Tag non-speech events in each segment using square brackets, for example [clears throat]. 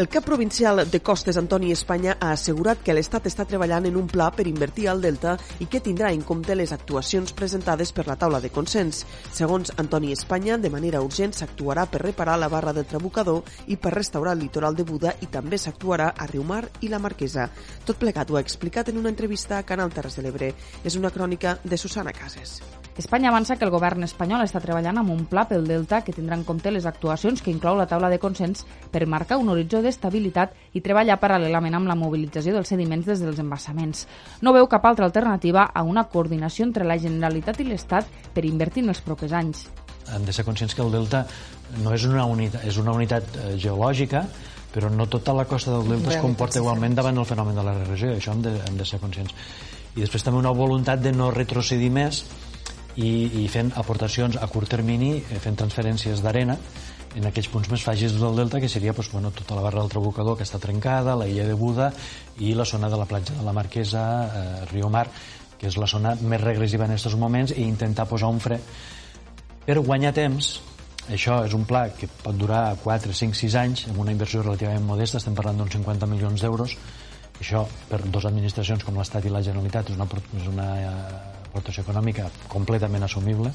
El cap provincial de Costes, Antoni Espanya, ha assegurat que l'Estat està treballant en un pla per invertir al Delta i que tindrà en compte les actuacions presentades per la taula de consens. Segons Antoni Espanya, de manera urgent s'actuarà per reparar la barra del Trabucador i per restaurar el litoral de Buda i també s'actuarà a Riumar i la Marquesa. Tot plegat ho ha explicat en una entrevista a Canal Terres de l'Ebre. És una crònica de Susana Cases. Espanya avança que el govern espanyol està treballant amb un pla pel Delta que tindrà en compte les actuacions que inclou la taula de consens per marcar un horitzó d'estabilitat i treballar paral·lelament amb la mobilització dels sediments des dels embassaments. No veu cap altra alternativa a una coordinació entre la Generalitat i l'Estat per invertir en els propers anys. Hem de ser conscients que el Delta no és una unitat, és una unitat eh, geològica, però no tota la costa del Delta es comporta igualment davant el fenomen de la regressió, això hem de, hem de ser conscients. I després també una voluntat de no retrocedir més i, i fent aportacions a curt termini, eh, fent transferències d'arena en aquells punts més fàgils del delta, que seria doncs, bueno, tota la barra del Trabucador que està trencada, la illa de Buda i la zona de la platja de la Marquesa, eh, Riu Mar, que és la zona més regressiva en aquests moments, i intentar posar un fre per guanyar temps. Això és un pla que pot durar 4, 5, 6 anys, amb una inversió relativament modesta, estem parlant d'uns 50 milions d'euros. Això, per dues administracions com l'Estat i la Generalitat, és una, és una aportació econòmica completament assumible,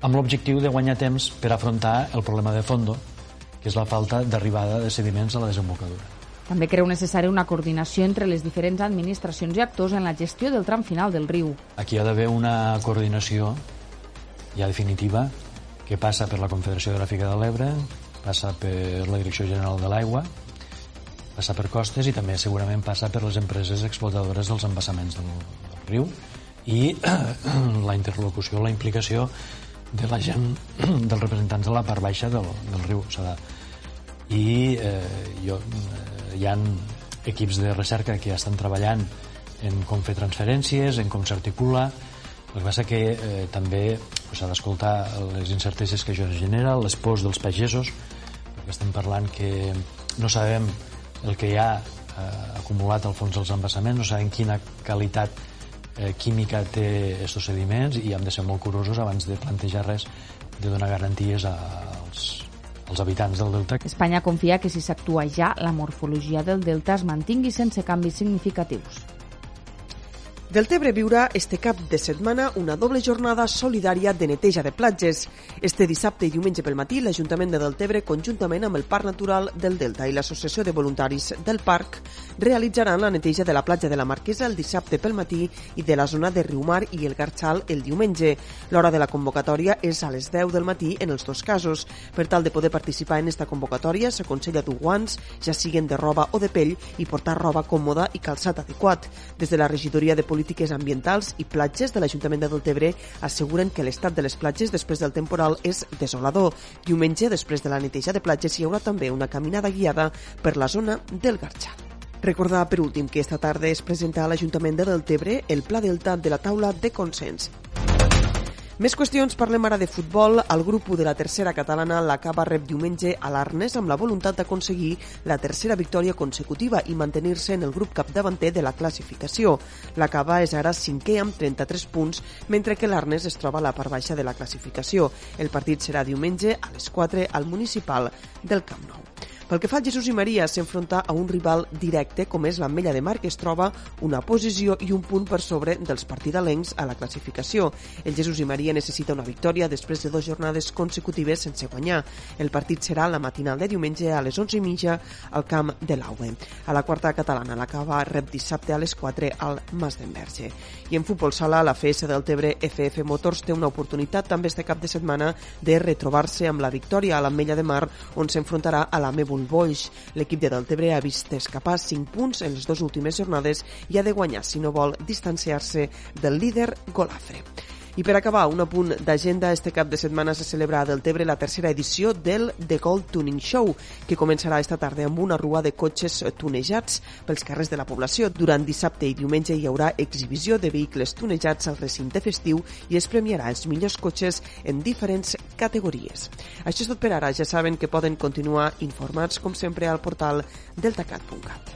amb l'objectiu de guanyar temps per afrontar el problema de fondo, que és la falta d'arribada de sediments a la desembocadura. També creu necessària una coordinació entre les diferents administracions i actors en la gestió del tram final del riu. Aquí ha d'haver una coordinació ja definitiva que passa per la Confederació Gràfica de l'Ebre, passa per la Direcció General de l'Aigua, passa per costes i també segurament passa per les empreses explotadores dels embassaments del, del riu i [clears throat] la interlocució, la implicació de la gent, [clears throat] dels representants de la part baixa del, del riu Sadà. I eh, jo, eh, hi han equips de recerca que estan treballant en com fer transferències, en com s'articula. El que passa que eh, també s'ha pues, d'escoltar les incerteses que això genera, les pors dels pagesos, perquè estem parlant que no sabem el que hi ha eh, acumulat al fons dels embassaments, no sabem quina qualitat eh, química té aquests sediments i hem de ser molt curosos abans de plantejar res de donar garanties als, als habitants del delta. Espanya confia que si s'actua ja, la morfologia del delta es mantingui sense canvis significatius. Deltebre viurà este cap de setmana una doble jornada solidària de neteja de platges. Este dissabte i diumenge pel matí, l'Ajuntament de Deltebre, conjuntament amb el Parc Natural del Delta i l'Associació de Voluntaris del Parc, realitzaran la neteja de la platja de la Marquesa el dissabte pel matí i de la zona de Riumar i el Garxal el diumenge. L'hora de la convocatòria és a les 10 del matí en els dos casos. Per tal de poder participar en esta convocatòria, s'aconsella dur guants, ja siguen de roba o de pell, i portar roba còmoda i calçat adequat. Des de la regidoria de Polítiques Ambientals i Platges de l'Ajuntament de Deltebre asseguren que l'estat de les platges després del temporal és desolador. Diumenge, després de la neteja de platges, hi haurà també una caminada guiada per la zona del Garxal. Recordar, per últim, que esta tarda es presenta a l'Ajuntament de Deltebre el Pla Delta de la taula de consens. Més qüestions, parlem ara de futbol. El grup de la tercera catalana l'acaba rep diumenge a l'Arnes amb la voluntat d'aconseguir la tercera victòria consecutiva i mantenir-se en el grup capdavanter de la classificació. L'acaba és ara cinquè amb 33 punts, mentre que l'Arnes es troba a la part baixa de la classificació. El partit serà diumenge a les 4 al municipal del Camp Nou. Pel que fa al Jesús i Maria, s'enfronta a un rival directe com és l'Ametlla de Mar, que es troba una posició i un punt per sobre dels partidalencs a la classificació. El Jesús i Maria necessita una victòria després de dues jornades consecutives sense guanyar. El partit serà la matinal de diumenge a les 11 i mitja al camp de l'Aue. A la quarta catalana, l'acaba rep dissabte a les 4 al Mas d'Enverge. I en futbol sala, la FS del Tebre FF Motors té una oportunitat també este cap de setmana de retrobar-se amb la victòria a l'Ametlla de Mar, on s'enfrontarà a la Mebul Boix. L'equip de Deltebre ha vist escapar 5 punts en les dues últimes jornades i ha de guanyar si no vol distanciar-se del líder Golafre. I per acabar, un apunt d'agenda, este cap de setmana se celebra a Deltebre la tercera edició del The Gold Tuning Show, que començarà esta tarda amb una rua de cotxes tunejats pels carrers de la població. Durant dissabte i diumenge hi haurà exhibició de vehicles tunejats al recinte festiu i es premiarà els millors cotxes en diferents categories. Això és tot per ara. Ja saben que poden continuar informats, com sempre, al portal deltacat.cat.